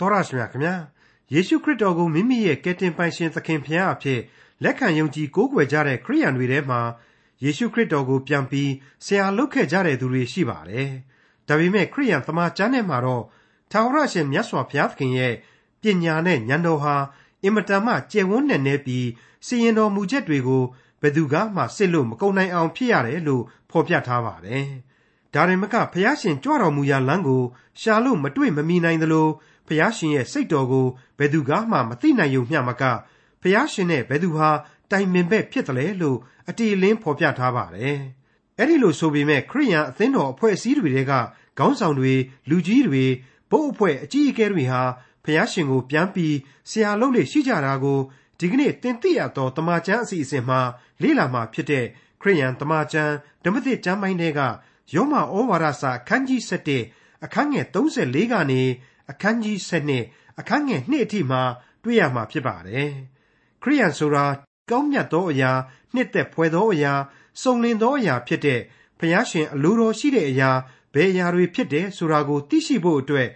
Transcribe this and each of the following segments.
တော်ရရှိမြခင်ဗျာယေရှုခရစ်တော်ကိုမိမိရဲ့ကယ်တင်ပိုင်ရှင်သခင်ဖျားအဖြစ်လက်ခံယုံကြည်ကိုးကွယ်ကြတဲ့ခရိယန်တွေထဲမှာယေရှုခရစ်တော်ကိုပြန်ပြီးဆရာလုပ်ခဲ့ကြတဲ့သူတွေရှိပါတယ်ဒါပေမဲ့ခရိယန်သမာကျမ်းထဲမှာတော့ထာဝရရှင်မြတ်စွာဘုရားသခင်ရဲ့ပညာနဲ့ဉာဏ်တော်ဟာအင်မတန်မှကျယ်ဝန်းနေနေပြီးစီရင်တော်မူချက်တွေကိုဘယ်သူကမှစစ်လို့မကုန်နိုင်အောင်ဖြစ်ရတယ်လို့ဖော်ပြထားပါတယ်ဒါရင်မကဖျားရှင်ကြွတော်မူရာလမ်းကိုရှာလို့မတွေ့မမီနိုင်သလို ဖျားရှင်ရဲ့စိတ်တော်ကိုဘယ်သူကမှမသိနိုင်ုံမျှမကဖျားရှင်နဲ့ဘယ်သူဟာတိုင်ပင်ဘက်ဖြစ်တယ်လေလို့အတီလင်းဖော်ပြထားပါတယ်။အဲ့ဒီလိုဆိုပေမဲ့ခရိယန်အသင်းတော်အဖွဲ့အစည်းတွေကခေါင်းဆောင်တွေလူကြီးတွေဘုတ်အဖွဲ့အကြီးအကဲတွေဟာဖျားရှင်ကိုပြန်ပြီးဆရာလုပ်လေရှိကြတာကိုဒီကနေ့တင်ပြရတော့တမန်ကျမ်းအစီအစဉ်မှာလေ့လာမှာဖြစ်တဲ့ခရိယန်တမန်ကျမ်းဓမ္မသစ်ကျမ်းပိုင်းတွေကယောမဩဝါဒစာအခန်းကြီး7အခန်းငယ်34ကနေ အခန်းကြီး7အခန်းငယ်2အထိမှာတွေ့ရမှာဖြစ်ပါတယ်။ခရိယန်ဆိုတာကောင်းမြတ်သောအရာနှစ်သက်ဖွယ်သောအရာစုံလင်သောအရာဖြစ်တဲ့ဖျားရှင်အလိုတော်ရှိတဲ့အရာဘယ်အရာတွေဖြစ်တယ်ဆိုတာကိုသိရှိဖို့အတွက်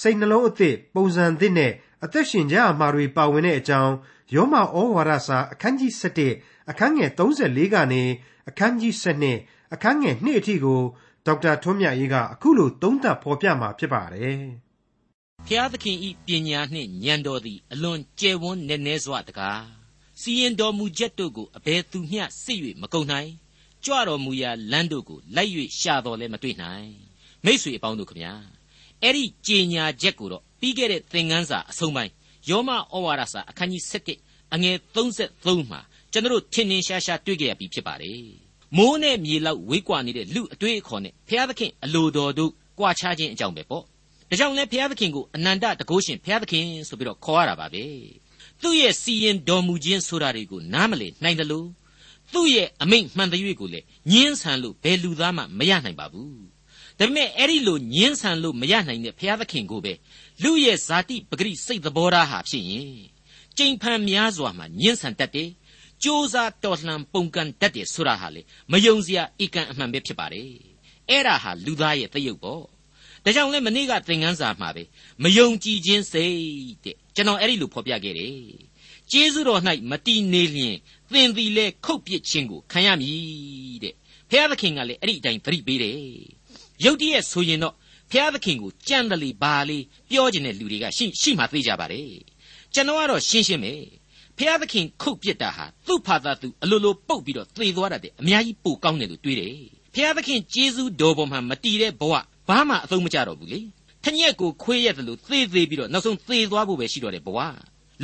စိတ်နှလုံးအသစ်ပုံစံသစ်နဲ့အသက်ရှင်ကြအမှာတွေပါဝင်တဲ့အကြောင်းယောမဩဝါဒစာအခန်းကြီး7အခန်းငယ်34ကနေအခန်းကြီး7အခန်းငယ်2အထိကိုဒေါက်တာထွန်းမြတ်ရေးကအခုလိုသုံးသပ်ဖော်ပြมาဖြစ်ပါတယ်။ ဖျားသခင်ဤပညာနှင့်ဉာဏ်တော်သည်အလွန်ကျယ်ဝန်းနေနေစွာတကားစီရင်တော်မူချက်တို့ကိုအဘယ်သူမျှစစ်၍မကုန်နိုင်ကြွတော်မူရာလမ်းတို့ကိုလိုက်၍ရှာတော်လည်းမတွေ့နိုင်မိษွေအပေါင်းတို့ခမညာအဲ့ဒီကြေညာချက်ကိုတော့ပြီးခဲ့တဲ့သင်ခန်းစာအဆုံးပိုင်းယောမဩဝါဒစာအခန်းကြီး7အငယ်33မှာကျွန်တော်ထင်ထင်ရှားရှားတွေ့ကြရပြီဖြစ်ပါတယ်မိုးနဲ့မြေလောက်ဝေးကွာနေတဲ့လူအတွေ့အခေါ်နဲ့ဘုရားသခင်အလိုတော်တို့ကြွားချခြင်းအကြောင်းပဲပေါ့ ဒါကြောင့်လဲဘုရားသခင်ကိုအနန္တတကုရှင်ဘုရားသခင်ဆိုပြီးတော့ခေါ်ရတာပါပဲသူ့ရဲ့စီရင်တော်မူခြင်းဆိုတာတွေကိုနားမလည်နိုင်တယ်လို့သူ့ရဲ့အမိန့်မှန်တဲ့၍ကိုလည်းညင်းဆန်လို့ဘယ်လူသားမှမရနိုင်ပါဘူးဒါပေမဲ့အဲ့ဒီလိုညင်းဆန်လို့မရနိုင်တဲ့ဘုရားသခင်ကိုပဲလူရဲ့ဇာတိပဂရိစိတ်သဘောထားဟာဖြစ်ရင်ကြိမ်ဖန်များစွာမှညင်းဆန်တတ်တယ်ကြိုးစားတော်လှန်ပုန်ကန်တတ်တယ်ဆိုတာဟာလေမယုံစရာအကန့်အမှန်ပဲဖြစ်ပါတယ်အဲ့ဒါဟာလူသားရဲ့သရုပ်ပေါ့ ဒါကြောင့်လဲမနေ့ကသင်ခန်းစာမှာပဲမယုံကြည်ခြင်းစိတ်တဲ့ကျွန်တော်အဲ့ဒီလိုဖော်ပြခဲ့တယ်ကျေးဇူးတော်၌မတည်နေလျင်သင်သည်လဲခုတ်ပစ်ခြင်းကိုခံရမည်တဲ့ဖျားသခင်ကလည်းအဲ့ဒီအတိုင်းသတိပေးတယ်ရုတ်တရက်ဆိုရင်တော့ဖျားသခင်ကိုကြံ့တယ်လေဘာလေပြောကျင်တဲ့လူတွေကရှိရှိမှသိကြပါတယ်ကျွန်တော်ကတော့ရှင်းရှင်းပဲဖျားသခင်ခုတ်ပစ်တာဟာသူ့ဖာသာသူအလိုလိုပုတ်ပြီးတော့သေသွားတတ်တယ်အများကြီးပိုကောင်းတယ်လို့တွေးတယ်ဖျားသခင်ကျေးဇူးတော်ပေါ်မှာမတည်တဲ့ဘဝ ဘာမှအသုံးမကျတော့ဘူးလေထညက်ကိုခွေးရက်တယ်လို့သေသေးပြီးတော့နောက်ဆုံးသေသွားဖို့ပဲရှိတော့တယ်ဘဝ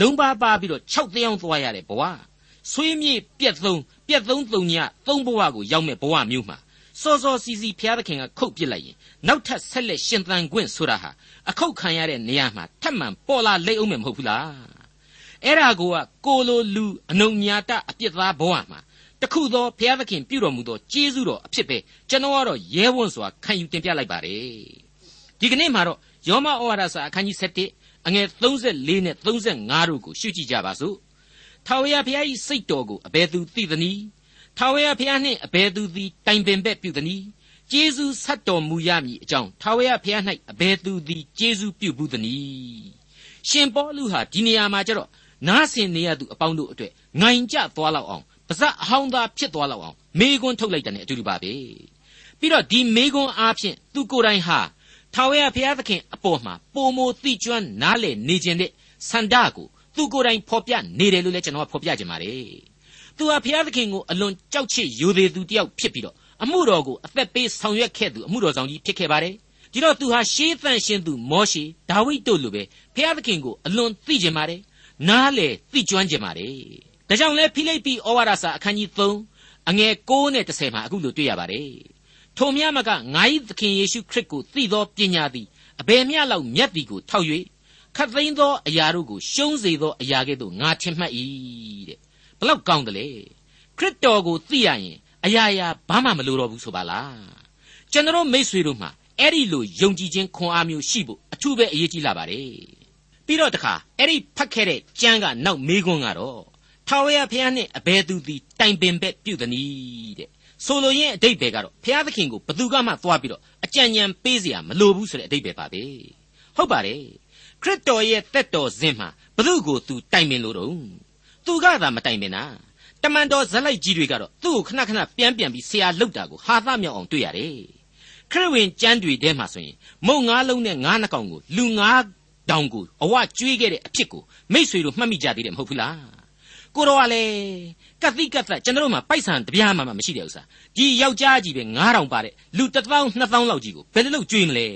လုံးပါပါပြီးတော့၆သိန်းအောင်သွားရတဲ့ဘဝဆွေးမြေ့ပြက်သုံးပြက်သုံးသုံညသုံးဘဝကိုရောက်မဲ့ဘဝမျိုးမှာစောစောစီစီဖျားသခင်ကခုတ်ပစ်လိုက်ရင်နောက်ထပ်ဆက်လက်ရှင်သန်ခွင့်ဆိုတာဟာအခုတ်ခံရတဲ့နေရာမှာထပ်မံပေါ်လာလိမ့်အောင်မယ်မဟုတ်ဘူးလားအဲ့ဒါကိုကကိုလိုလူအနုညာတအပြစ်သားဘဝမှာ တခုသောဘုရားသခင်ပြုတော်မူသောကျေးဇူးတော်အဖြစ်ပဲကျွန်တော်ကတော့ရဲဝံ့စွာခံယူတင်ပြလိုက်ပါတယ်ဒီကနေ့မှာတော့ယောမဩဝါဒစာအခန်းကြီး7အငယ်34နဲ့35တို့ကိုရှုကြည့်ကြပါစို့ထာဝရဘုရား၏စိတ်တော်ကိုအဘယ်သူသိသနည်းထာဝရဘုရားနှင့်အဘယ်သူသည်တိုင်ပင်ဘက်ပြုသနည်းကျေးဇူးဆက်တော်မူရမည်အကြောင်းထာဝရဘုရား၌အဘယ်သူသည်ကျေးဇူးပြုဘူးသနည်းရှင်ပေါလုဟာဒီနေရာမှာကျတော့နားဆင်နေရသူအပေါင်းတို့အတွက်ငိုင်ကြသွားလောက်အောင် ပါဇက်အဟောင်းသားဖြစ်သွားလောက်အောင်မေကွန်းထုတ်လိုက်တယ်နဲ့အတူတူပါပဲပြီးတော့ဒီမေကွန်းအားဖြင့်သူကိုယ်တိုင်ဟာထာဝရဘုရားသခင်အပေါ်မှာပုံမိုသိကျွမ်းနားလေနေခြင်းတဲ့ဆန္ဒကိုသူကိုယ်တိုင်ဖော်ပြနေတယ်လို့လည်းကျွန်တော်ကဖော်ပြခြင်းပါတယ်သူဟာဘုရားသခင်ကိုအလွန်ကြောက်ချစ်ယိုသေးသူတယောက်ဖြစ်ပြီးတော့အမှုတော်ကိုအသက်ပေးဆောင်ရွက်ခဲ့သူအမှုတော်ဆောင်ကြီးဖြစ်ခဲ့ပါတယ်ဒီတော့သူဟာရှေးသန့်ရှင်းသူမောရှေဒါဝိဒ်တို့လိုပဲဘုရားသခင်ကိုအလွန်သိကျင်ပါတယ်နားလေသိကျွမ်းကျင်ပါတယ် ဒါကြောင့်လဲဖိလိပ္ပိဩဝါဒစာအခန်းကြီး3အငယ်6နဲ့10မှာအခုလိုတွေ့ရပါတယ်ထိုမြတ်မကငါ၏သခင်ယေရှုခရစ်ကိုသိသောပညာသည်အဘယ်မျှလောက်မြတ်သည်ကိုထောက်၍ခတ်သိမ်းသောအရာတို့ကိုရှုံးစေသောအရာကဲ့သို့ငါထင်မှတ်၏တဲ့ဘလောက်ကောင်းတယ်လေခရစ်တော်ကိုသိရရင်အရာရာဘာမှမလိုတော့ဘူးဆိုပါလားကျွန်တော်မိษွေတို့မှာအဲ့ဒီလိုယုံကြည်ခြင်းခွန်အားမျိုးရှိဖို့အထူးပဲအရေးကြီးလာပါတယ်ပြီးတော့တခါအဲ့ဒီဖတ်ခဲ့တဲ့ကျမ်းကနောက်မေးခွန်းကတော့ ထာဝရဘုရားနှင့်အဘယ်သူသည်တိုင်ပင်ဘက်ပြုသည်နည်းတဲ့ဆိုလိုရင်းအတိတ်ပဲကတော့ဘုရားသခင်ကိုဘသူကမှသွားပြီးတော့အကြံဉာဏ်ပေးเสียမလိုဘူးဆိုတဲ့အတိတ်ပဲပါပဲဟုတ်ပါတယ် ခရစ်တော်ရဲ့တက်တော်စင်မှာဘု து ကိုသူတိုင်ပင်လို့တော့သူကသာမတိုင်ပင်တာတမန်တော်ဇလိုက်ကြီးတွေကတော့သူ့ကိုခဏခဏပြန်ပြန်ပြီးဆရာလောက်တာကိုဟာသမြောက်အောင်တွေ့ရတယ်ခရစ်ဝင်ကျမ်းတွေထဲမှာဆိုရင်မုံငါးလုံးနဲ့ငါးနှကောင်ကိုလူငါးတောင်ကိုအဝကျွေးခဲ့တဲ့အဖြစ်ကိုမိษွေတို့မှတ်မိကြသေးတယ်မဟုတ်ဘူးလား ကိုတော်ကလည်းကတိကတ်သက်ကျွန်တော်တို့မှာပိုက်ဆံတပြားမှမရှိတဲ့ဥစ္စာဒီယောက်ျားကြီးပဲ9000ပါတဲ့လူ1000 2000လောက်ကြီးကိုဘယ်လိုလုပ်ကျွေးမလဲ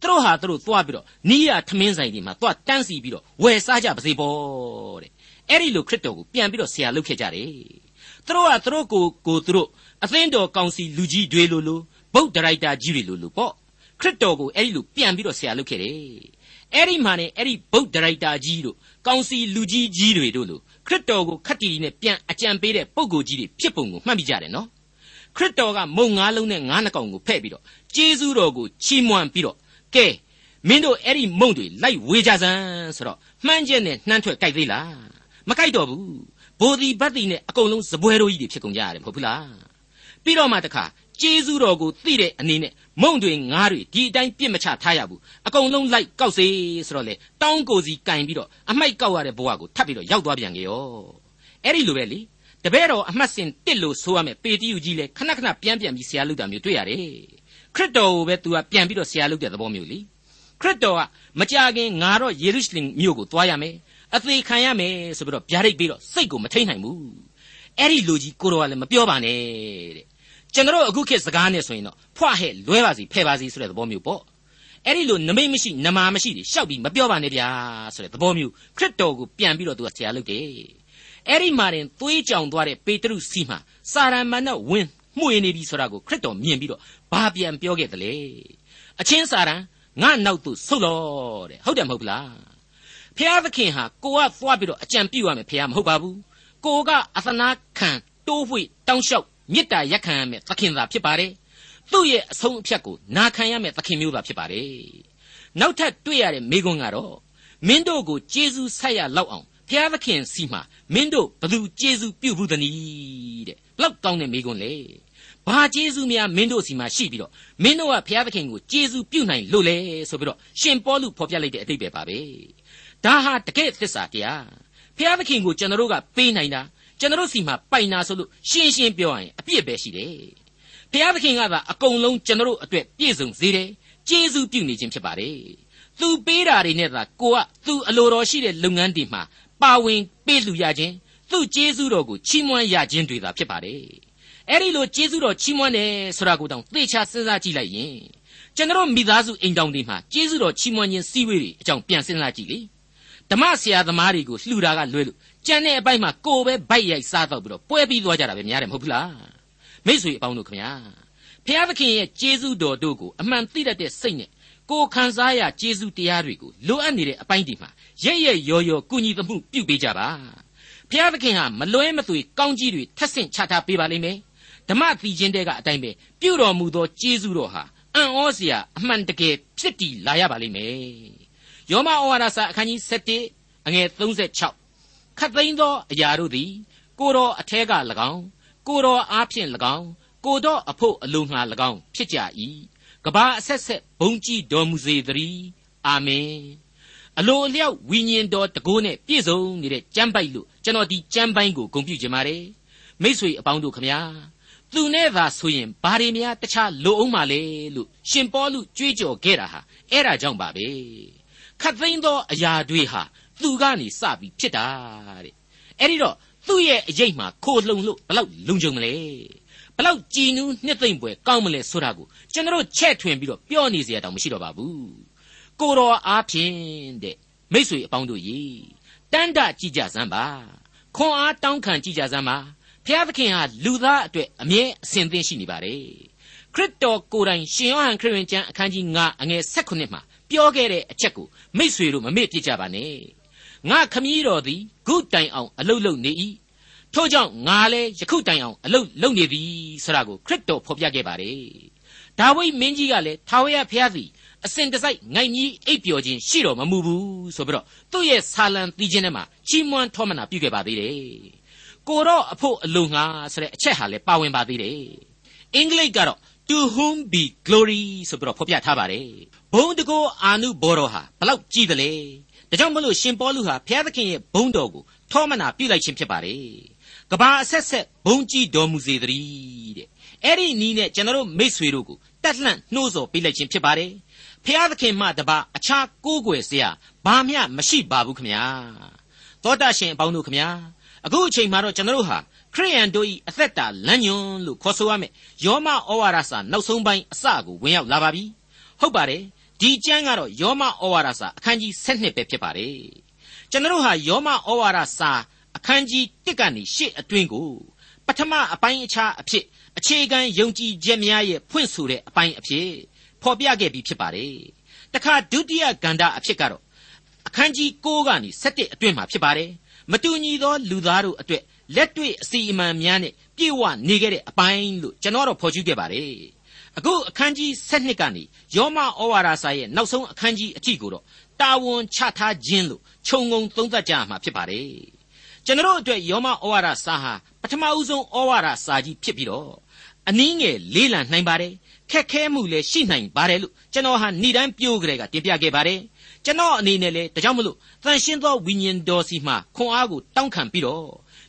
သူတို့ဟာသူတို့သွားပြီးတော့နီးရထမင်းဆိုင်တွေမှာသွားတန်းစီပြီးတော့ဝယ်စားကြပါစေပေါ့တဲ့အဲ့ဒီလိုခရစ်တော်ကိုပြန်ပြီးတော့ဆရာလုပ်ခဲ့ကြတယ်သူတို့ကသူတို့ကိုကိုသူတို့အသင်းတော်ကောင်စီလူကြီးတွေလိုလိုဗုဒ္ဓရိုက်တာကြီးတွေလိုလိုပေါ့ခရစ်တော်ကိုအဲ့ဒီလိုပြန်ပြီးတော့ဆရာလုပ်ခဲ့တယ်အဲ့ဒီမှာ ਨੇ အဲ့ဒီဗုဒ္ဓရိုက်တာကြီးတို့ကောင်စီလူကြီးကြီးတွေတို့လို ခရစ်တော်ကိုခက်တီနဲ့ပြန်အကြံပေးတဲ့ပုံကိုကြီးတွေဖြစ်ပုံကိုမှတ်မိကြတယ်နော်ခရစ်တော်ကမုံငါးလုံးနဲ့ငါးနှကောင်ကိုဖဲ့ပြီးတော့ကျေးဇူးတော်ကိုချီးမွမ်းပြီးတော့ကဲမင်းတို့အဲ့ဒီမုံတွေလိုက်ဝေကြစမ်းဆိုတော့မှန်းချက်နဲ့နှမ်းထွက်ကြိုက်သေးလားမကြိုက်တော့ဘူးဘိုးဒီဘတ်တီနဲ့အကုန်လုံးစပွဲတို့ကြီးတွေဖြစ်ကုန်ကြရတယ်မဟုတ်ဘူးလားပြီးတော့မှတခါကျေးဇူးတော်ကိုသိတဲ့အနေနဲ့ မုံတွေငါးတွေဒီအတိုင်းပြစ်မချထားရဘူးအကုန်လုံးလိုက်ကောက်စေဆိုတော့လေတောင်းကိုစီကင်ပြီးတော့အမိုက်ကောက်ရတဲ့ဘဝကိုထပ်ပြီးတော့ရောက်သွားပြန်ကြရောအဲ့ဒီလိုပဲလေတပည့်တော်အမှတ်စဉ်တစ်လို့ဆိုရမယ်ပေတိယူကြီးလေခဏခဏပြန်ပြန်ပြီးဆရာလုပ်တာမျိုးတွေ့ရတယ်ခရစ်တော်ကိုပဲသူကပြန်ပြီးတော့ဆရာလုပ်တဲ့သဘောမျိုးလေခရစ်တော်ကမကြခင်ငါတော့ယေရုရှလင်မြို့ကိုသွားရမယ်အသေးခံရမယ်ဆိုပြီးတော့ဗျာဒိတ်ပြီးတော့စိတ်ကိုမထိန်နိုင်ဘူးအဲ့ဒီလူကြီးကိုတော်ကလည်းမပြောပါနဲ့တဲ့ ကျွန်တော်အခုခေတ်စကားနဲ့ဆိုရင်တော့ဖွာဟဲ့လွဲပါစီဖဲပါစီဆိုတဲ့သဘောမျိုးပေါ့အဲ့ဒီလိုနမိတ်မရှိနမာမရှိတွေရှောက်ပြီးမပြောပါနဲ့ဗျာဆိုတဲ့သဘောမျိုးခရစ်တော်ကိုပြန်ပြီးတော့သူကဆရာလုပ်တယ်အဲ့ဒီမှာတင်သွေးကြောင်သွားတဲ့ပေတရုစီမှာစာရမဏေဝင်မှုေနေပြီဆိုတာကိုခရစ်တော်မြင်ပြီးတော့ဘာပြန်ပြောခဲ့သလဲအချင်းစာရန်ငါနောက်သို့ဆုတ်လောတဲ့ဟုတ်တယ်မဟုတ်လားဖျားသခင်ဟာကိုကသွားပြီးတော့အကြံပြုရမယ်ဖျားမဟုတ်ပါဘူးကိုကအသနာခံတိုးဝှေ့တောင်းလျှောက် မေတ္တာရက်ခံရမယ်သခင်သာဖြစ်ပါတယ်သူ့ရဲ့အဆုံးအဖြတ်ကိုနာခံရမယ်သခင်မျိုးသာဖြစ်ပါတယ်နောက်ထပ်တွေ့ရတဲ့မိကွန်းကတော့မင်းတို့ကိုကျေးဇူးဆက်ရလောက်အောင်ဘုရားသခင်စီမှာမင်းတို့ဘသူကျေးဇူးပြုဘူးသနည်းတဲ့လောက်ကောင်းတဲ့မိကွန်းလေဘာကျေးဇူးများမင်းတို့စီမှာရှိပြီးတော့မင်းတို့ကဘုရားသခင်ကိုကျေးဇူးပြုနိုင်လို့လေဆိုပြီးတော့ရှင်ပေါလုဖော်ပြလိုက်တဲ့အတိတ်ပဲပါပဲဒါဟာတကယ့်သစ္စာတရားဘုရားသခင်ကိုကျွန်တော်တို့ကပေးနိုင်တာ ကျွန်တော်စီမှာပိုင်နာဆိုလို့ရှင်းရှင်းပြောရရင်အပြစ်ပဲရှိတယ်ဘုရားသခင်ကသာအကုန်လုံးကျွန်တော်အတွက်ပြည့်စုံစေတယ်ကျေးဇူးပြုနေခြင်းဖြစ်ပါတယ်သူပေးတာတွေနဲ့သာကိုကသူအလိုတော်ရှိတဲ့လုပ်ငန်းတွေမှာပါဝင်ပေးလူရခြင်းသူ့ကျေးဇူးတော်ကိုချီးမွမ်းရခြင်းတွေသာဖြစ်ပါတယ်အဲ့ဒီလိုကျေးဇူးတော်ချီးမွမ်းတယ်ဆိုတာကိုတောင်သေချာစဉ်းစားကြည့်လိုက်ရင်ကျွန်တော်မိသားစုအိမ်တောင်တွေမှာကျေးဇူးတော်ချီးမွမ်းခြင်းစည်းဝေးတွေအကြောင်းပြန်စဉ်းစားကြည့်လေဓမ္မဆရာသမားတွေကိုလှူတာကလွဲလို့ ကြံတဲ့အပိုင်းမှာကိုယ်ပဲဗိုက်ရိုက်စားတော့ပြီးတော့ပွဲပြီးသွားကြတာပဲများတယ်မဟုတ်ဘူးလားမိษွေအပေါင်းတို့ခင်ဗျာဖျားသခင်ရဲ့ကျေးဇူးတော်တို့ကိုအမှန်သိတတ်တဲ့စိတ်နဲ့ကိုခံစားရကျေးဇူးတရားတွေကိုလိုအပ်နေတဲ့အပိုင်းဒီမှာရဲ့ရဲ့ရော်ရော်ကုညီသမှုပြုပေးကြပါဖျားသခင်ဟာမလွဲမသွေကောင်းကြီးတွေထက်ဆင့်ချထားပေးပါလိမ့်မယ်ဓမ္မသီချင်းတဲကအတိုင်းပဲပြုတော်မူသောကျေးဇူးတော်ဟာအံ့ဩစရာအမှန်တကယ်ဖြစ်တည်လာရပါလိမ့်မယ်ယောမဩဝါဒစာအခန်းကြီး7အငယ်36 ခတ်သိမ်းသောအရာတို့သည် ကိုတော်အထဲက၎င်းကိုတော်အားဖြင့်၎င်းကိုတော်အဖို့အလိုငှာ၎င်းဖြစ်ကြ၏ကဘာအဆက်ဆက်ဘုံကြည်တော်မူစေတည်းအာမင်အလိုအလျောက်ဝိညာဉ်တော်တကိုးနဲ့ပြည့်စုံနေတဲ့ကျမ်းပိုက်လို့ကျွန်တော်ဒီကျမ်းပိုင်းကိုဂုဏ်ပြုခြင်းပါတယ်မိษွေအပေါင်းတို့ခမညာသူနဲ့သာဆိုရင်ဘာတွေများတခြားလိုအောင်ပါလေလို့ရှင်ပေါလုကြွေးကြော်ခဲ့တာဟာအဲ့ဒါကြောင့်ပါပဲခတ်သိမ်းသောအရာတွေဟာ သူကနေစပြီးဖြစ်တာတဲ့အဲ့ဒီတော့သူ့ရဲ့အရေးမှာခိုလှုံလို့ဘလောက်လုံခြုံမလဲဘလောက်ကြည်နူးနှစ်သိမ့်ပွဲကောင်းမလဲဆိုတာကိုကျွန်တော်ချဲ့ထွင်ပြီးတော့ပြောနေเสียတောင်မရှိတော့ပါဘူးကိုတော်အားဖြင့်တဲ့မိษွေအပေါင်းတို့ရေတန်တကြည်ကြစမ်းပါခွန်အားတောင်းခံကြည်ကြစမ်းပါဖျားသခင်ဟာလူသားအတွက်အမြဲအစဉ်သင့်ရှိနေပါတယ်ခရစ်တော်ကိုယ်တိုင်ရှင်ယောဟန်ခရစ်ဝင်ကျမ်းအခန်းကြီး9အငယ်16မှာပြောခဲ့တဲ့အချက်ကိုမိษွေတို့မမေ့ပြစ်ကြပါနဲ့ ငါခမည်းတော်သည်ဂုတိုင်အောင်အလုတ်လုတ်နေ၏ထို့ကြောင့်ငါလည်းယခုတိုင်အောင်အလုတ်လုတ်နေသည်ဆိုတာကိုခရစ်တော်ဖော်ပြခဲ့ပါတယ်ဒါဝိမင်းကြီးကလည်းထာဝရဘုရားသည်အစဉ်တစိုက်ငိုင်ကြီးအိပ်ပျော်ခြင်းရှိတော်မမူဘူးဆိုပြီးတော့သူ့ရဲ့ဆာလံတီးခြင်းထဲမှာချီးမွမ်းထောမနာပြုခဲ့ပါသေးတယ်ကိုတော့အဖို့အလိုငါဆိုတဲ့အချက်ဟာလည်းပါဝင်ပါသေးတယ်အင်္ဂလိပ်ကတော့ to whom be glory ဆိုပြီးတော့ဖော်ပြထားပါတယ် ဘုံတကောအာနုဘောတော်ဟာဘလောက်ကြီးသလဲဒါကြောင့်မလို့ရှင်ပေါလုဟာဘုရားသခင်ရဲ့ဘုံတော်ကိုထောမနာပြုလိုက်ခြင်းဖြစ်ပါတယ်ကဘာအဆက်ဆက်ဘုံကြီးတော်မူစေတည်းတဲ့အဲ့ဒီနီးနဲ့ကျွန်တော်တို့မိษွေတို့ကိုတက်လှန့်နှိုးဆော်ပေးလိုက်ခြင်းဖြစ်ပါတယ်ဖျားသခင်မှတပါအခြားကိုးကွယ်စရာဘာမျှမရှိပါဘူးခမညာသောတာရှင်အပေါင်းတို့ခမညာအခုအချိန်မှာတော့ကျွန်တော်တို့ဟာခရိယန်တို့၏အသက်တာလမ်းညွန်လို့ခေါ်ဆိုရမယ်ယောမဩဝါဒစာနောက်ဆုံးပိုင်းအစကိုဝင်ရောက်လာပါပြီဟုတ်ပါတယ် ဒီကျမ်းကတော့ယောမဩဝါဒစာအခန်းကြီး7ပဲဖြစ်ပါတယ်ကျွန်တော်တို့ဟာယောမဩဝါဒစာအခန်းကြီး1ကနေ8အတွင်းကိုပထမအပိုင်းအခြားအဖြစ်အခြေခံယုံကြည်ချက်များရဲ့ဖွင့်ဆိုတဲ့အပိုင်းအဖြစ်ဖော်ပြခဲ့ပြီးဖြစ်ပါတယ်။တခါဒုတိယကန္တာအဖြစ်ကတော့အခန်းကြီး6ကနေ7အတွင်းမှာဖြစ်ပါတယ်။မတူညီသောလူသားတို့အတွက်လက်တွေ့အစီအမံများနဲ့ပြည့်ဝနေခဲ့တဲ့အပိုင်းလို့ကျွန်တော်တော့ဖော်ကျူးခဲ့ပါတယ်။ အခုအခန်းကြီး7ကနေယောမဩဝါဒစာရဲ့နောက်ဆုံးအခန်းကြီးအထိကိုတော့တာဝန်ချထားခြင်းလို့ခြုံငုံသုံးသပ်ကြမှာဖြစ်ပါတယ်။ကျွန်တော်တို့အတွက်ယောမဩဝါဒစာဟာပထမဦးဆုံးဩဝါဒစာကြီးဖြစ်ပြီးတော့အနည်းငယ်လေးလံနိုင်ပါတယ်ခက်ခဲမှုလည်းရှိနိုင်ပါတယ်လို့ကျွန်တော်ဟာဏိဒန်းပြိုးကြတဲ့ကတင်ပြခဲ့ပါတယ်ကျွန်တော်အနေနဲ့လည်းဒါကြောင့်မလို့တန်ရှင်းသောဝိညာဉ်တော်စီမှခွန်အားကိုတောင်းခံပြီးတော့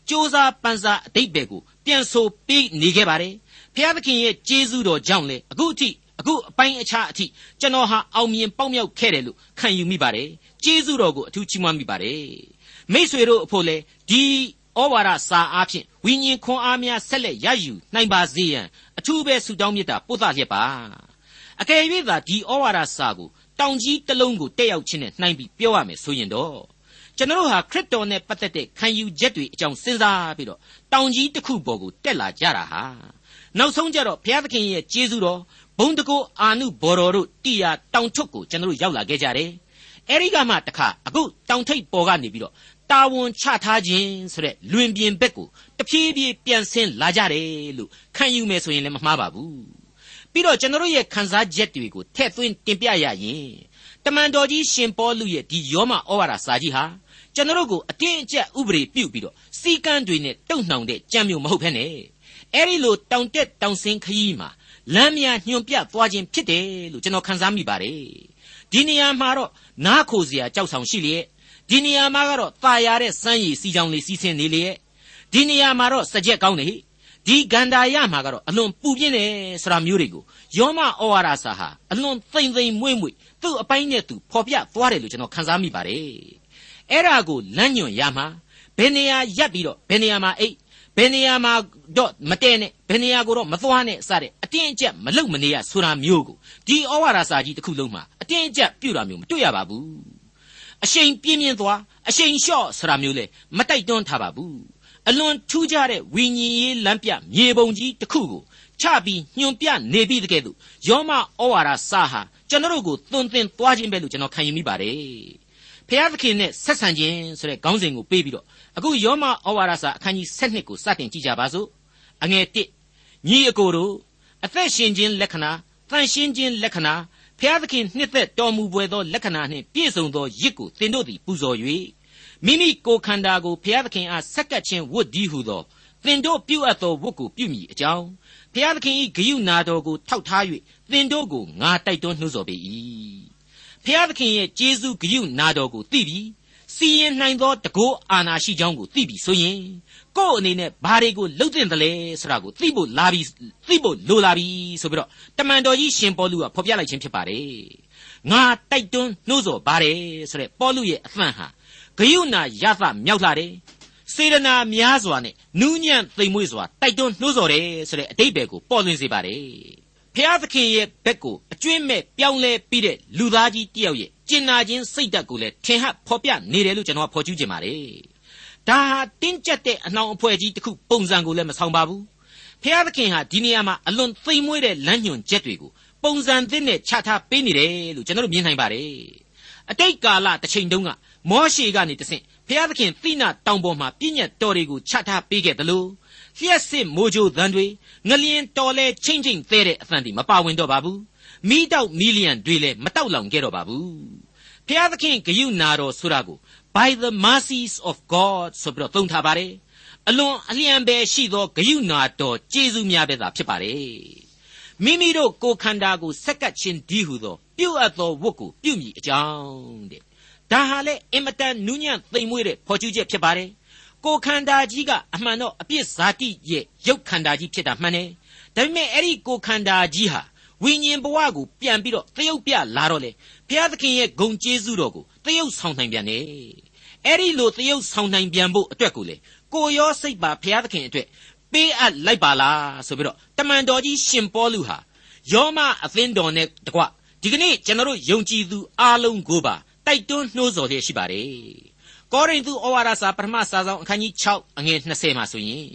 စ조사ပန်းစားအတိတ်ပဲကိုပြန်ဆိုပေးနေခဲ့ပါတယ် ဖျားသခင်ရဲ့ကျေးဇူးတော်ကြောင့်လေအခုအထိအခုအပိုင်းအခြားအထိကျွန်တော်ဟာအောင်မြင်ပေါက်မြောက်ခဲ့တယ်လို့ခံယူမိပါတယ်ကျေးဇူးတော်ကိုအထူးချီးမွမ်းမိပါတယ်မိษွေတို့အဖို့လေဒီဩဝါဒစာအားဖြင့်ဝိညာဉ်ခွန်အားများဆက်လက်ရယူနိုင်ပါစေရန်အထူးပဲဆုတောင်းမေတ္တာပို့သလျက်ပါအကယ်၍သာဒီဩဝါဒစာကိုတောင်ကြီးတစ်လုံးကိုတက်ရောက်ခြင်းနဲ့နှိုင်းပြီးပြောရမယ်ဆိုရင်တော့ကျွန်တော်ဟာခရစ်တော်နဲ့ပတ်သက်တဲ့ခံယူချက်တွေအကြောင်းစဉ်းစားပြီးတော့တောင်ကြီးတစ်ခုပေါ်ကိုတက်လာကြတာဟာ နောက်ဆုံးကြတော့ဘုရားသခင်ရဲ့ကျေးဇူးတော်ဘုံတကောအာနုဘော်တော်တို့တိယာတောင်ထွတ်ကိုကျွန်တော်ရောက်လာခဲ့ကြတယ်အဲဒီကမှတခါအခုတောင်ထိပ်ပေါ်ကနေပြီးတော့တာဝန်ချထားခြင်းဆိုတဲ့လွင်ပြင်ဘက်ကိုတဖြည်းဖြည်းပြန်ဆင်းလာကြတယ်လို့ခံယူမယ်ဆိုရင်လည်းမမှားပါဘူးပြီးတော့ကျွန်တော်ရဲ့ခန်းစားချက်တွေကိုထည့်သွင်းတင်ပြရရင်တမန်တော်ကြီးရှင်ပေါလုရဲ့ဒီယောမဩဝါဒစာကြီးဟာကျွန်တော်ကိုအတင်းအကျပ်ဥပဒေပြုတ်ပြီးတော့စီကန်းတွေနဲ့တုံ့နှောင်တဲ့ကြံမျိုးမဟုတ်ဘဲနဲ့ အဲ့ဒီလိုတောင်တက်တောင်ဆင်းခရီးမှာလမ်းများညွန်ပြသွားခြင်းဖြစ်တယ်လို့ကျွန်တော်ခန်းစားမိပါတယ်ဒီနေရာမှာတော့နားခိုစရာကြောက်ဆောင်ရှိလျက်ဒီနေရာမှာကတော့ตาရတဲ့စမ်းရည်စီချောင်လေးစီးဆင်းနေလျက်ဒီနေရာမှာတော့စကြက်ကောင်းနေဒီဂန္ဓာရမှာကတော့အလွန်ပူပြင်းတယ်ဆိုတာမျိုးတွေကိုယောမဩဝါဒစာဟာအလွန်သိမ့်သိမ့်မွေ့မွေ့သူ့အပိုင်းနဲ့သူဖော်ပြသွားတယ်လို့ကျွန်တော်ခန်းစားမိပါတယ်အဲ့ဒါကိုလမ်းညွန်ရမှာဘယ်နေရာရပ်ပြီးတော့ဘယ်နေရာမှာအိတ် ဘယ်နေရာမှာတော့မတဲနဲ့ဘယ်နေရာကိုတော့မသွားနဲ့စတဲ့အတင်းအကျပ်မလုံမနေရဆိုတာမျိုးကိုဒီဩဝါဒစာကြီးတစ်ခုလုံးမှာအတင်းအကျပ်ပြုတာမျိုးမတွေ့ရပါဘူးအရှိန်ပြင်းပြင်းသွားအရှိန်လျှော့ဆိုတာမျိုးလေမတိုက်တွန်းထားပါဘူးအလွန်ထူးခြားတဲ့ဝိညာဉ်ရေးလမ်းပြမြေပုံကြီးတစ်ခုကိုချပြီးညွန်ပြနေပြီးတကယ်လို့ယောမဩဝါဒစာဟာကျွန်တော်တို့ကိုသွန်သင်သွားခြင်းပဲလို့ကျွန်တော်ခံယူမိပါတယ် ဖျားသခင်နဲ့ဆက်ဆံခြင်းဆိုတဲ့ခေါင်းစဉ်ကိုပေးပြီးတော့အခုယောမဩဝါဒစာအခန်းကြီး7ကိုစတင်ကြည့်ကြပါစို့အငယ်1ညီအကိုတို့အသက်ရှင်ခြင်းလက္ခဏာတန်ရှင်းခြင်းလက္ခဏာဖျားသခင်နှစ်သက်တော်မူပွေသောလက္ခဏာနှင့်ပြည့်စုံသောရစ်ကိုသင်တို့သည်ပူဇော်၍မိမိကိုယ်ခန္ဓာကိုဖျားသခင်အားဆက်ကပ်ခြင်းဝတ်ဒီဟုသောသင်တို့ပြုအပ်သောဝတ်ကိုပြုမိအကြောင်းဖျားသခင်၏ဂယုနာတော်ကိုထောက်ထား၍သင်တို့ကိုငါတိုက်တွန်းနှိုးဆော်ပေ၏ ဖျားသခင်ရဲ့ကျေးဇူးဂယုနာတော်ကိုသိပြီးစီရင်နိုင်သောတကောအာနာရှိကြောင်းကိုသိပြီဆိုရင်ကိုယ့်အနေနဲ့ဘာတွေကိုလှုပ်တင်တယ်လဲဆိုတာကိုသိဖို့လာပြီသိဖို့လိုလာပြီဆိုပြီးတော့တမန်တော်ကြီးရှင်ပေါလုကဖော်ပြလိုက်ခြင်းဖြစ်ပါတယ်ငါတိုက်တွန်းနှိုးဆော်ပါတယ်ဆိုတဲ့ပေါလုရဲ့အသံဟာဂယုဏရသမြောက်လာတယ်စေရနာများစွာနဲ့နူးညံ့သိမ်မွေ့စွာတိုက်တွန်းနှိုးဆော်တယ်ဆိုတဲ့အတိတ်ဘယ်ကိုပေါ်လွင်စေပါတယ် ဖျားသခင်ရဲ့ဘက်ကိုအကျွင့်မဲ့ပြောင်းလဲပြီးတဲ့လူသားကြီးတယောက်ရဲ့ကျင်နာခြင်းစိတ်ဓာတ်ကိုလည်းထင်ဟပ်ဖော်ပြနေတယ်လို့ကျွန်တော်ဖော်ကျူးခြင်းပါတယ်ဒါဟာတင်းကျပ်တဲ့အနှောင်အဖွဲ့ကြီးတစ်ခုပုံစံကိုလည်းမဆောင်ပါဘူးဖျားသခင်ဟာဒီနေရာမှာအလွန်သိမ်မွေ့တဲ့လမ်းညွန်ချက်တွေကိုပုံစံသစ်နဲ့ချထားပေးနေတယ်လို့ကျွန်တော်တို့မြင်နိုင်ပါတယ်အတိတ်ကာလတစ်ချိန်တုန်းကမောရှေကနေတဆင့်ဖျားသခင်သိနာတောင်ပေါ်မှာပြည့်ညတ်တော်တွေကိုချထားပေးခဲ့တယ်လို့ လျှက်စစ်မိုးကြိုးသံတွေငလျင်တော်လဲချင်းချင်းသေးတဲ့အသံတွေမပါဝင်တော့ပါဘူးမိတောက်မီလီယံတွေလည်းမတောက်လောင်ခဲ့တော့ပါဘူးဖျားသခင်ဂယုနာတော်ဆိုတာကို by the mercies of God ဆိုပြီးတော့သုံးထားပါတယ်အလွန်အလျံပဲရှိသောဂယုဏတော်ကျေးဇူးများပဲသာဖြစ်ပါတယ်မိမိတို့ကိုယ်ခန္ဓာကိုဆက်ကပ်ခြင်းဒီဟုသော ပြုတ်အပ်သောဝတ်ကိုပြုမိအကြောင်းတဲ့ဒါဟာလေအင်မတန်နူးညံ့သိမ်မွေ့တဲ့ဖော်ကျူးချက်ဖြစ်ပါတယ် ကိုယ်ခန္ဓာကြီးကအမှန်တော့အပြစ်ဇာတိရဲ့ရုပ်ခန္ဓာကြီးဖြစ်တာမှန်တယ်ဒါပေမဲ့အဲ့ဒီကိုယ်ခန္ဓာကြီးဟာဝိညာဉ်ဘဝကိုပြန်ပြီးတော့သရုပ်ပြလာတော့လေဘုရားသခင်ရဲ့ဂုံကျေးဇူးတော်ကိုသရုပ်ဆောင်နိုင်ပြန်တယ်အဲ့ဒီလိုသရုပ်ဆောင်နိုင်ပြန်ဖို့အတွက်ကိုလေကိုရောစိတ်ပါဘုရားသခင်အတွက်ပေးအပ်လိုက်ပါလားဆိုပြီးတော့တမန်တော်ကြီးရှင်ပေါလုဟာယောမအသင်းတော်နဲ့တကွဒီကနေ့ကျွန်တော်တို့ယုံကြည်သူအားလုံးကိုပါတိုက်တွန်းနှိုးဆော်လျက်ရှိပါတယ် ကောရိန္သုဩဝါဒစာပထမစာဆောင်အခန်းကြီး6အငယ်20မှာဆိုရင်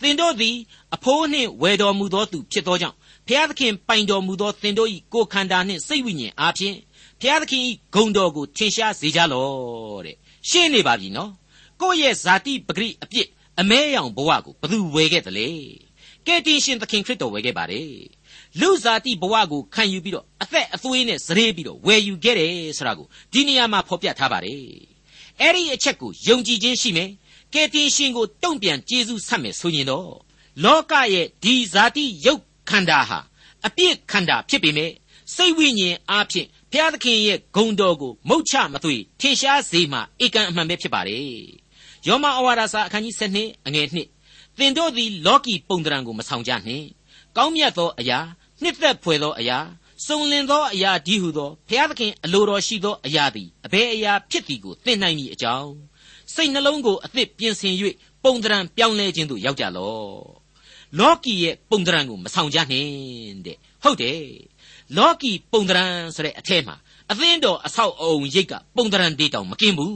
သင်တို့သည်အဖိုးနှင့်ဝယ်တော်မူသောသူဖြစ်သောကြောင့်ဖျားသခင်ပိုင်တော်မူသောသင်တို့၏ကိုယ်ခန္ဓာနှင့်စိတ်ဝိညာဉ်အားဖြင့်ဖျားသခင်၏ဂုဏ်တော်ကိုထင်ရှားစေကြလော့တဲ့ရှင်းနေပါပြီနော်ကိုယ့်ရဲ့ဇာတိပဂရိအပြစ်အမဲရောင်ဘဝကိုဘသူဝယ်ခဲ့တယ်လေကယ်တင်ရှင်သခင်ခရစ်တော်ဝယ်ခဲ့ပါတယ်လူဇာတိဘဝကိုခံယူပြီးတော့အသက်အသွေးနဲ့စရေပြီးတော့ဝယ်ယူခဲ့တယ်ဆိုတာကိုဒီနေရာမှာဖော်ပြထားပါတယ် အဲ့ဒီအချက်ကိုယုံကြည်ခြင်းရှိမယ်ကယ်တင်ရှင်ကိုတုံ့ပြန်ကျေးဇူးဆက်မယ်ဆိုရင်တော့လောကရဲ့ဒီဇာတိယုတ်ခန္ဓာဟာအပြစ်ခန္ဓာဖြစ်ပေမဲ့စိတ်ဝိညာဉ်အားဖြင့်ဘုရားသခင်ရဲ့ဂုဏ်တော်ကိုမုတ်ချမသွေထင်ရှားစေမှဧကန်အမှန်ပဲဖြစ်ပါတယ်ယောမဩဝါဒစာအခန်းကြီး7အငယ်1သင်တို့သည်လောကီပုံတံကိုမဆောင်ကြနှင့်ကောင်းမြတ်သောအရာနှစ်သက်ဖွယ်သောအရာ စုံလင်သောအရာဒီဟုသောဘုရားသခင်အလိုတော်ရှိသောအရာသည်အဘယ်အရာဖြစ်သည်ကိုသိနိုင်မည်အကြောင်းစိတ်နှလုံးကိုအသစ်ပြင်ဆင်၍ပုံတံပြောင်းလဲခြင်းသို့ရောက်ကြလော့လောကီရဲ့ပုံတံကိုမဆောင်ကြနှင့်တဲ့ဟုတ်တယ်လောကီပုံတံဆိုတဲ့အထဲမှာအသင်းတော်အဆောက်အုံရိတ်ကပုံတံတေးတောင်မကင်းဘူး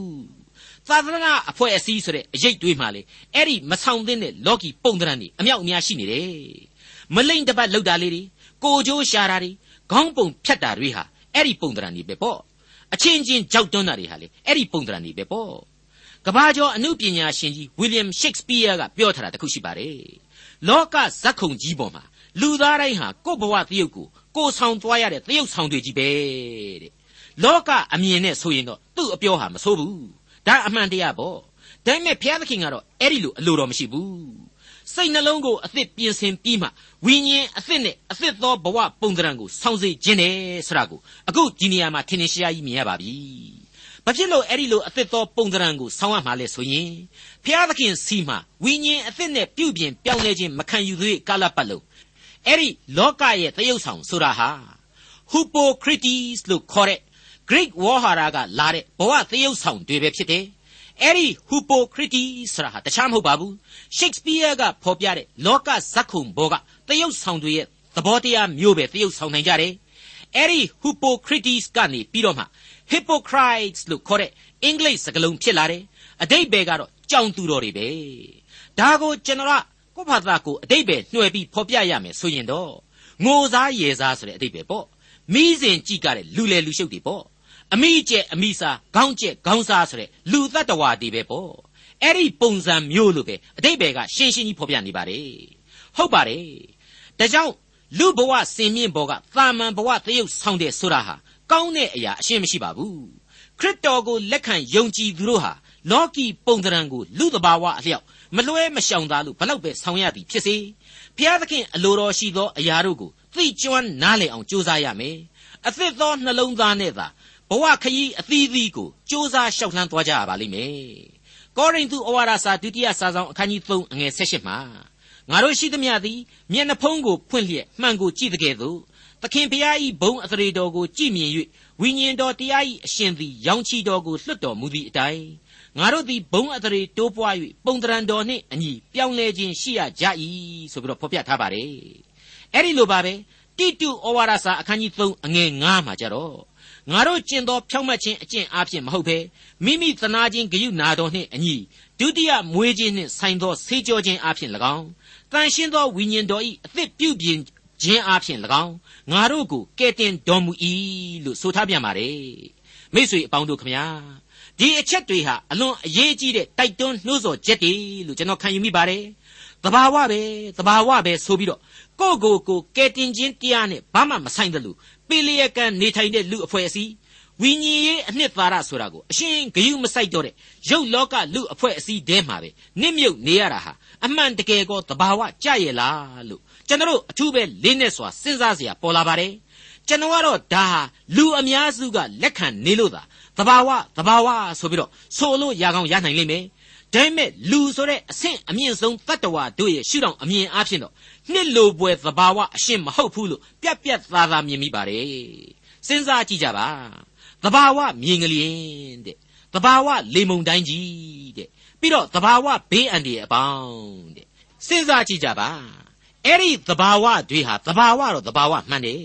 သာသနာအဖွဲ့အစည်းဆိုတဲ့အရေးတွေးမှလေအဲ့ဒီမဆောင်သင့်တဲ့လောကီပုံတံတွေအမြောက်အများရှိနေတယ်မလိမ့်တပတ်လောက်တာလေးတွေကိုကြိုးရှာတာတွေ ခေါင်းပုံဖြတ်တာတွေဟာအဲ့ဒီပုံတံတွေပဲပေါ့အချင်းချင်းကြောက်တွန်းတာတွေဟာလေအဲ့ဒီပုံတံတွေပဲပေါ့ကဘာကျော်အမှုပညာရှင်ကြီးဝီလျံရှိတ်စပီးယားကပြောထားတာတခုရှိပါတယ်လောကဇက်ခုံကြီးပေါ်မှာလူသားတိုင်းဟာကိုယ့်ဘဝတရုပ်ကိုကိုယ်ဆောင်သွားရတဲ့တရုပ်ဆောင်တွေကြီးပဲတဲ့လောကအမြင်နဲ့ဆိုရင်တော့သူ့အပြောဟာမဆိုးဘူးဒါအမှန်တရားပေါ့ဒါပေမဲ့ဘုရားသခင်ကတော့အဲ့ဒီလိုအလိုတော်မရှိဘူး စိတ်နှလုံးကိုအသစ်ပြင်ဆင်ပြီးမှဝိညာဉ်အသစ်နဲ့အသစ်သောဘဝပုံသဏ္ဍာန်ကိုစောင့်စေခြင်းနဲ့ဆိုတာကိုအခုဒီနေရာမှာထင်ထင်ရှားရှားကြီးမြင်ရပါပြီ။ဘာဖြစ်လို့အဲ့ဒီလိုအသစ်သောပုံသဏ္ဍာန်ကိုစောင့်ရမှာလဲဆိုရင်ဖျားသခင်စီမှာဝိညာဉ်အသစ်နဲ့ပြုပြင်ပြောင်းလဲခြင်းမခံယူသေးကာလပတ်လုံးအဲ့ဒီလောကရဲ့သရုပ်ဆောင်ဆိုတာဟာ Hippocrates လို့ခေါ်တဲ့ Greek ဝေါ်ဟာရကလာတဲ့ဘဝသရုပ်ဆောင်တွေပဲဖြစ်တယ်။ အဲ့ဒီ Hippocrates ဆိုတာဟာတခြားမဟုတ်ပါဘူး Shakespeare ကဖော်ပြတဲ့လောကဇက်ခုံဘောကတရုပ်ဆောင်တွေရဲ့သဘောတရားမျိုးပဲတရုပ်ဆောင်နိုင်ကြတယ်အဲ့ဒီ Hippocrates ကနေပြီးတော့မှ Hippocrates လို့ခေါ်တဲ့အင်္ဂလိပ်စကားလုံးဖြစ်လာတယ်အတိတ်ဘယ်ကတော့ကြောင်သူတော်တွေပဲဒါကိုကျွန်တော်ကကိုယ့်ဘာသာကိုအတိတ်ပဲနှွယ်ပြီးဖော်ပြရမယ်ဆိုရင်တော့ငိုစားရေစားဆိုတဲ့အတိတ်ပဲပေါ့မိစဉ်ကြည့်ကြတဲ့လူလေလူရှုပ်တွေပေါ့ အမိကျက်အမိစားခေါင်းကျက်ခေါင်းစားဆိုတဲ့လူတ attva တွေပဲပေါ့အဲ့ဒီပုံစံမျိုးလိုပဲအတိတ်ဘယ်ကရှင်းရှင်းကြီးဖော်ပြနေပါတယ်ဟုတ်ပါတယ်ဒါကြောင့်လူဘဝစင်မြင့်ဘောကသာမန်ဘဝသရုပ်ဆောင်တဲ့ဆိုတာဟာကောင်းတဲ့အရာအရှင်းမရှိပါဘူးခရစ်တော်ကိုလက်ခံယုံကြည်သူတို့ဟာလောကီပုံသဏ္ဍာန်ကိုလူတဘာဝအလျောက်မလွဲမရှောင်သာလို့ဘလောက်ပဲဆောင်ရသည်ဖြစ်စေဘုရားသခင်အလိုတော်ရှိသောအရာတို့ကိုသိကျွမ်းနားလည်အောင်ကြိုးစားရမယ်အသစ်သောနှလုံးသားနဲ့သာ ဘဝခရီးအသီးသီးကိုစ조사လျှောက်လှမ်းသွားကြရပါလိမ့်မယ်။ကောရိန္သုဩဝါဒစာဒုတိယစာဆောင်အခန်းကြီး3အငယ်16မှာငါတို့ရှိသမျှသည်မျက်နှဖုံးကိုဖွင့်လျက်မှန်ကိုကြည့်တဲ့ကဲ့သို့သခင်ဖျား၏ဘုံအသရေတော်ကိုကြည်မြင်၍ဝိညာဉ်တော်တရား၏အရှင်သည်ရောင်ချီတော်ကိုလွတ်တော်မူသည့်အတိုင်းငါတို့သည်ဘုံအသရေတိုးပွား၍ပုံတရံတော်နှင့်အညီပြောင်းလဲခြင်းရှိရကြ၏ဆိုပြီးတော့ဖော်ပြထားပါတယ်။အဲ့ဒီလိုပါပဲတိတုဩဝါဒစာအခန်းကြီး3အငယ်9မှာကြတော့ ငါတို့ကျင့်သောဖြောင့်မတ်ခြင်းအကျင့်အားဖြင့်မဟုတ်ဘဲမိမိသနာခြင်းဂရုနာတော်နှင့်အညီဒုတိယမွေးခြင်းနှင့်ဆိုင်သောဆေးကြောခြင်းအားဖြင့်၎င်းတန်ရှင်းသောဝိညာဉ်တော်၏အသစ်ပြုပြင်ခြင်းအားဖြင့်၎င်းငါတို့ကိုကယ်တင်တော်မူ၏လို့ဆိုထားပြန်ပါတယ်မိတ်ဆွေအပေါင်းတို့ခမညာဒီအချက်တွေဟာအလွန်အရေးကြီးတဲ့တိုက်တွန်းနှိုးဆော်ချက်တွေလို့ကျွန်တော်ခံယူမိပါတယ်တဘာဝပဲတဘာဝပဲဆိုပြီးတော့ကိုကိုကိုကဲတင်ခြင်းတရားနဲ့ဘာမှမဆိုင်တယ်လို့ ပေလျက်ကန်နေထိုင်တဲ့လူအဖွဲ့အစည်းဝ ဝိညာဉ်ရေးအနှစ်သာရဆိုတာကိုအရှင်ဂယုမဆိုင်တော့တဲ့ရုပ်လောကလူအဖွဲ့အစည်းတဲမှာပဲနစ်မြုပ်နေရတာဟာအမှန်တကယ်ကောသဘာဝကြရဲ့လားလို့ကျွန်တော်အထူးပဲလေးနဲ့စွာစဉ်းစားเสียပေါ်လာပါတယ်ကျွန်တော်ကတော့ဒါဟာလူအများစုကလက်ခံနေလို့သာသဘာဝသဘာဝဆိုပြီးတော့ဆိုလို့ရကောင်းရနိုင်လိမ့်မယ်ဒါပေမဲ့လူဆိုတဲ့အဆင့်အမြင့်ဆုံးတတ္တဝါတို့ရဲ့ရှုထောင့်အမြင်အားဖြင့်တော့ နှစ်လိုပွဲသဘာဝအရှင်းမဟုတ်ဘူးလို့ပြက်ပြက်သားသားမြင်မိပါတယ်စဉ်းစားကြည့်ကြပါသဘာဝမြင်ကလေးတဲ့သဘာဝလေမုန်တိုင်းကြီးတဲ့ပြီးတော့သဘာဝဘေးအန္တရာယ်အပေါင်းတဲ့စဉ်းစားကြည့်ကြပါအဲ့ဒီသဘာဝတွေဟာသဘာဝတော့သဘာဝမှန်တယ်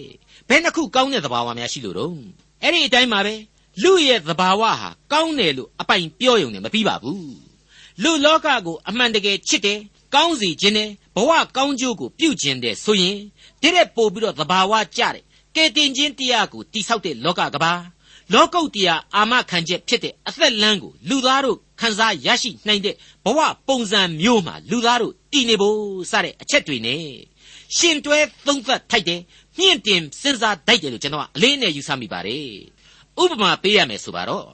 ဘယ်နှခုကောင်းတဲ့သဘာဝများရှိလို့တော့အဲ့ဒီအတိုင်းပါပဲလူရဲ့သဘာဝဟာကောင်းတယ်လို့အပိုင်ပြောရုံနဲ့မပြီးပါဘူးလူလောကကိုအမှန်တကယ်ချစ်တယ် ကောင်းစီခြင်းနဲ့ဘဝကောင်းကျိုးကိုပြုကျင်တယ်ဆိုရင်တရက်ပို့ပြီးတော့သဘာဝကြတယ်ကဲတင်ခြင်းတရားကိုတိဆောက်တဲ့လောကကဘာလောကုတ်တရားအာမခံချက်ဖြစ်တဲ့အသက်လမ်းကိုလူသားတို့ခံစားရရှိနိုင်တဲ့ဘဝပုံစံမျိုးမှာလူသားတို့တည်နေဖို့စတဲ့အချက်တွေနဲ့ရှင်တွဲသုံးသပ်ထိုက်တယ်မြင့်တင်စဉ်းစားတိုက်တယ်လို့ကျွန်တော်ကအလေးနဲ့ယူဆမိပါတယ်ဥပမာပေးရမယ်ဆိုပါတော့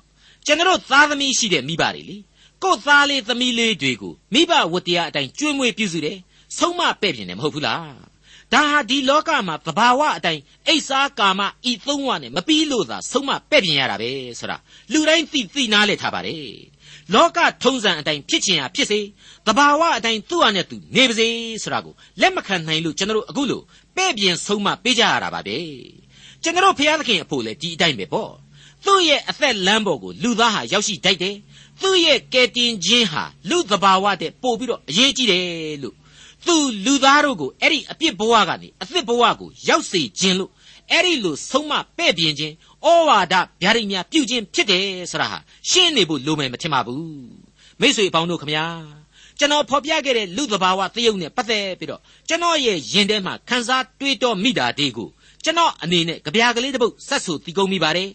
ကျွန်တော်သားသမီးရှိတဲ့မိဘတွေလေ ကို့သားလေးသမီးလေးတွေကိုမိဘဝတ္တရားအတိုင်းကျွေးမွေးပြုစုတယ်ဆုံးမပဲ့ပြင်တယ်မဟုတ်ဘူးလားဒါဟာဒီလောကမှာသဘာဝအတိုင်းအိဆာကာမဤသုံးဝနဲ့မပြီးလို့သာဆုံးမပဲ့ပြင်ရတာပဲဆိုတာလူတိုင်းသိသိနားလည်ထားပါတယ်လောကထုံးစံအတိုင်းဖြစ်ချင်ရဖြစ်စေသဘာဝအတိုင်းသူ့ဟာနဲ့သူနေပါစေဆိုတာကိုလက်မခံနိုင်လို့ကျွန်တော်တို့အခုလို့ပဲ့ပြင်ဆုံးမပေးကြရတာပါပဲကျွန်တော်ဘုရားသခင်အဖို့လည်းဒီအတိုင်းပဲပေါ့သူ့ရဲ့အသက်လမ်းပေါ်ကိုလူသားဟာရောက်ရှိတတ်တယ် သူ့ရဲ့ကယ်တင်ခြင်းဟာလူသဘာဝတဲ့ပို့ပြီးတော့အရေးကြီးတယ်လို့သူလူသားတို့ကိုအဲ့ဒီအပြစ်ဘဝကနေအသစ်ဘဝကိုရောက်စေခြင်းလို့အဲ့ဒီလိုဆုံးမပဲ့ပြင်ခြင်းဩဝါဒဗျာဒိတ်များပြုခြင်းဖြစ်တယ်ဆိုတာဟာရှင်းနေဖို့လိုမယ်မထင်ပါဘူးမိတ်ဆွေအပေါင်းတို့ခမညာကျွန်တော်ဖော်ပြခဲ့တဲ့လူသဘာဝသရုပ်နဲ့ပတ်သက်ပြီးတော့ကျွန်တော်ရဲ့ယင်ထဲမှာခန်းစားတွေးတောမိတာဒီကိုကျွန်တော်အနေနဲ့ကြပြာကလေးတစ်ပုဒ်ဆက်ဆူတီးကုန်မိပါတယ်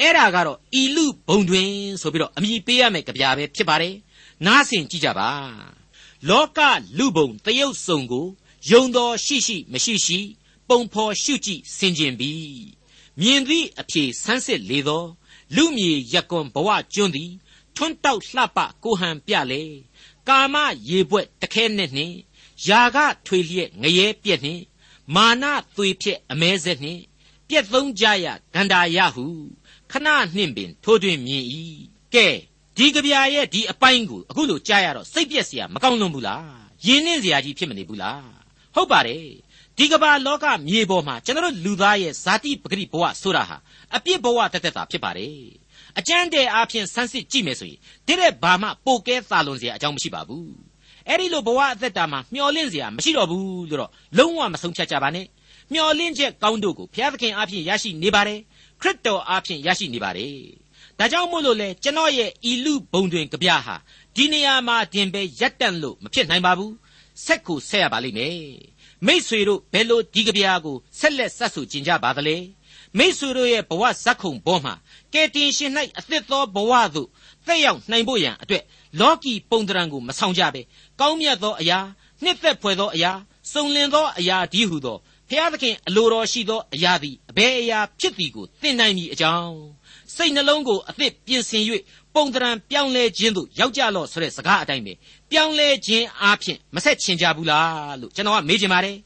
အဲ့ဒါကတော့ဤလူဘုံတွင်ဆိုပြီးတော့အမည်ပေးရမယ်ကြပြပဲဖြစ်ပါတယ်နားဆင်ကြည့်ကြပါလောကလူဘုံတရုတ်စုံကိုယုံတော်ရှိရှိမရှိရှိ ပုံဖော်ရှုကြည့်ဆင်ခြင်ပြီးမြင်သည့်အဖြေဆန်းစစ်လေသောလူမြေရက်ကွန်ဘဝကျွန်းသည်ထွန်းတောက်လှပကိုဟန်ပြလေကာမရေပွက်တခဲနဲ့နှင့်ယာကထွေလျက်ငရဲပြက်နှင့်မာနသွေဖြစ်အမဲဆက်နှင့်ပြက်သုံးကြရဂန္ဓာယဟု ခဏနှင့်ပင်ထိုးတွင်မြင်၏ကဲဒီကြပြာရဲ့ဒီအပိုင်းကိုအခုလိုကြားရတော့စိတ်ပြက်စရာမကောင်းလွန်းဘူးလားရင်းနှင်းစရာကြီးဖြစ်မနေဘူးလားဟုတ်ပါတယ်ဒီကမ္ဘာလောကမြေပေါ်မှာကျွန်တော်လူသားရဲ့ဇာတိပဂတိဘဝဆိုတာဟာအပြစ်ဘဝတက်တက်တာဖြစ်ပါတယ်အကျမ်းတဲ့အားဖြင့်ဆန်းစစ်ကြည့်မယ်ဆိုရင်တိရက်ဘာမှပိုကဲသာလွန်စရာအကြောင်းမရှိပါဘူးအဲ့ဒီလိုဘဝအသက်တာမှာမျောလင့်စရာမရှိတော့ဘူးလို့တော့လုံးဝမဆုံးဖြတ်ကြပါနဲ့မျောလင့်ချက်ကောင်းတို့ကိုဘုရားသခင်အားဖြင့်ရရှိနေပါတယ် ခရစ်တော်အားဖြင့်ရရှိနေပါတယ်ဒါကြောင့်မို့လို့လေကျွန်တော်ရဲ့ဤလူဘုံတွင်ကြပြဟာဒီနေရာမှာတင်ပဲရက်တန့်လို့မဖြစ်နိုင်ပါဘူးဆက်ကိုဆက်ရပါလိမ့်မယ်မိษွေတို့ဘယ်လိုဒီကြပြကိုဆက်လက်ဆက်ဆူကျင်ကြပါသလဲမိษွေတို့ရဲ့ဘဝဇက်ခုံဘောမှာကယ်တင်ရှင်၌အသစ်သောဘဝသို့သက်ရောက်နိုင်ဖို့ရန်အတွက်လောကီပုံတရံကိုမဆောင်ကြပဲကောင်းမြတ်သောအရာနှစ်သက်ဖွယ်သောအရာစုံလင်သောအရာဒီဟုသော ဖျားသခင်အလိုတော်ရှိသောအရာသည်အဘယ်အရာဖြစ်သည်ကိုသိနိုင်မည်အကြောင်းစိတ်နှလုံးကိုအသစ်ပြင်ဆင်၍ပုံတရံပြောင်းလဲခြင်းသို့ရောက်ကြလော့ဆိုတဲ့စကားအတိုင်းပဲပြောင်းလဲခြင်းအားဖြင့်မဆက်ချင်ကြဘူးလားလို့ကျွန်တော်ကမေးချင်ပါတယ်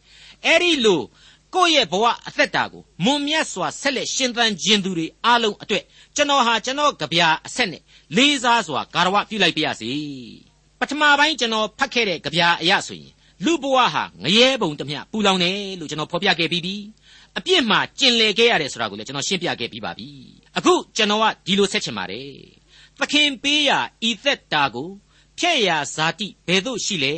အဲ့ဒီလိုကိုယ့်ရဲ့ဘဝအသက်တာကိုမွန်မြတ်စွာဆက်လက်ရှင်သန်ခြင်းသူတွေအားလုံးအတွက်ကျွန်တော်ဟာကျွန်တော်ကြပြအဆက်နဲ့လေးစားစွာဂါရဝပြုလိုက်ပါရစေပထမပိုင်းကျွန်တော်ဖတ်ခဲ့တဲ့ကြပြအရာဆိုရင် လူဘဝဟာငရဲပုံတမျှပူလောင်တယ်လို့ကျွန်တော်ဖော်ပြခဲ့ပြီးပြီအပြစ်မှာကျင်လည်ခဲ့ရတယ်ဆိုတာကိုလည်းကျွန်တော်ရှင်းပြခဲ့ပြီးပါပြီအခုကျွန်တော်ကဒီလိုဆက်ချင်ပါတယ်သခင်ပေးရာဤသက်တာကိုဖျက်ရာဇာတိဘယ်သို့ရှိလဲ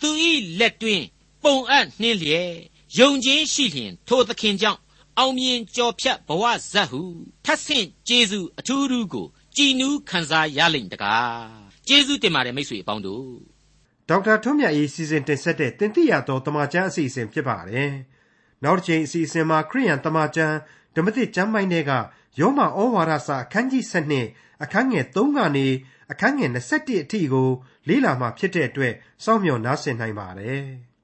သူဤလက်တွင်ပုံအပ်နှင်းလျက်ယုံခြင်းရှိလျင်ထိုသခင်ကြောင့်အောင်မြင်ကြော်ဖြတ်ဘဝဇတ်ဟုထပ်ဆင့်ကျေးဇူးအထူးထူးကိုကြည်နူးခံစားရလိမ့်တကားကျေးဇူးတင်ပါတယ်မိတ်ဆွေအပေါင်းတို့ ဒေါက်တာထွန်းမြတ်ရေးစီစဉ်တင်ဆက်တဲ့တင်ပြရသောတမချန်းအစီအစဉ်ဖြစ်ပါတယ်နောက်တစ်ချိန်အစီအစဉ်မှာခရိယန်တမချန်းဓမ္မသစ်ကျမ်းပိုင်းတွေကယောမဩဝါဒစာအခန်းကြီး7အခန်းငယ်3ကနေအခန်းငယ်21အထိကိုလေ့လာမှဖြစ်တဲ့အတွက်စောင့်မျှော်နားဆင်နိုင်ပါတယ်။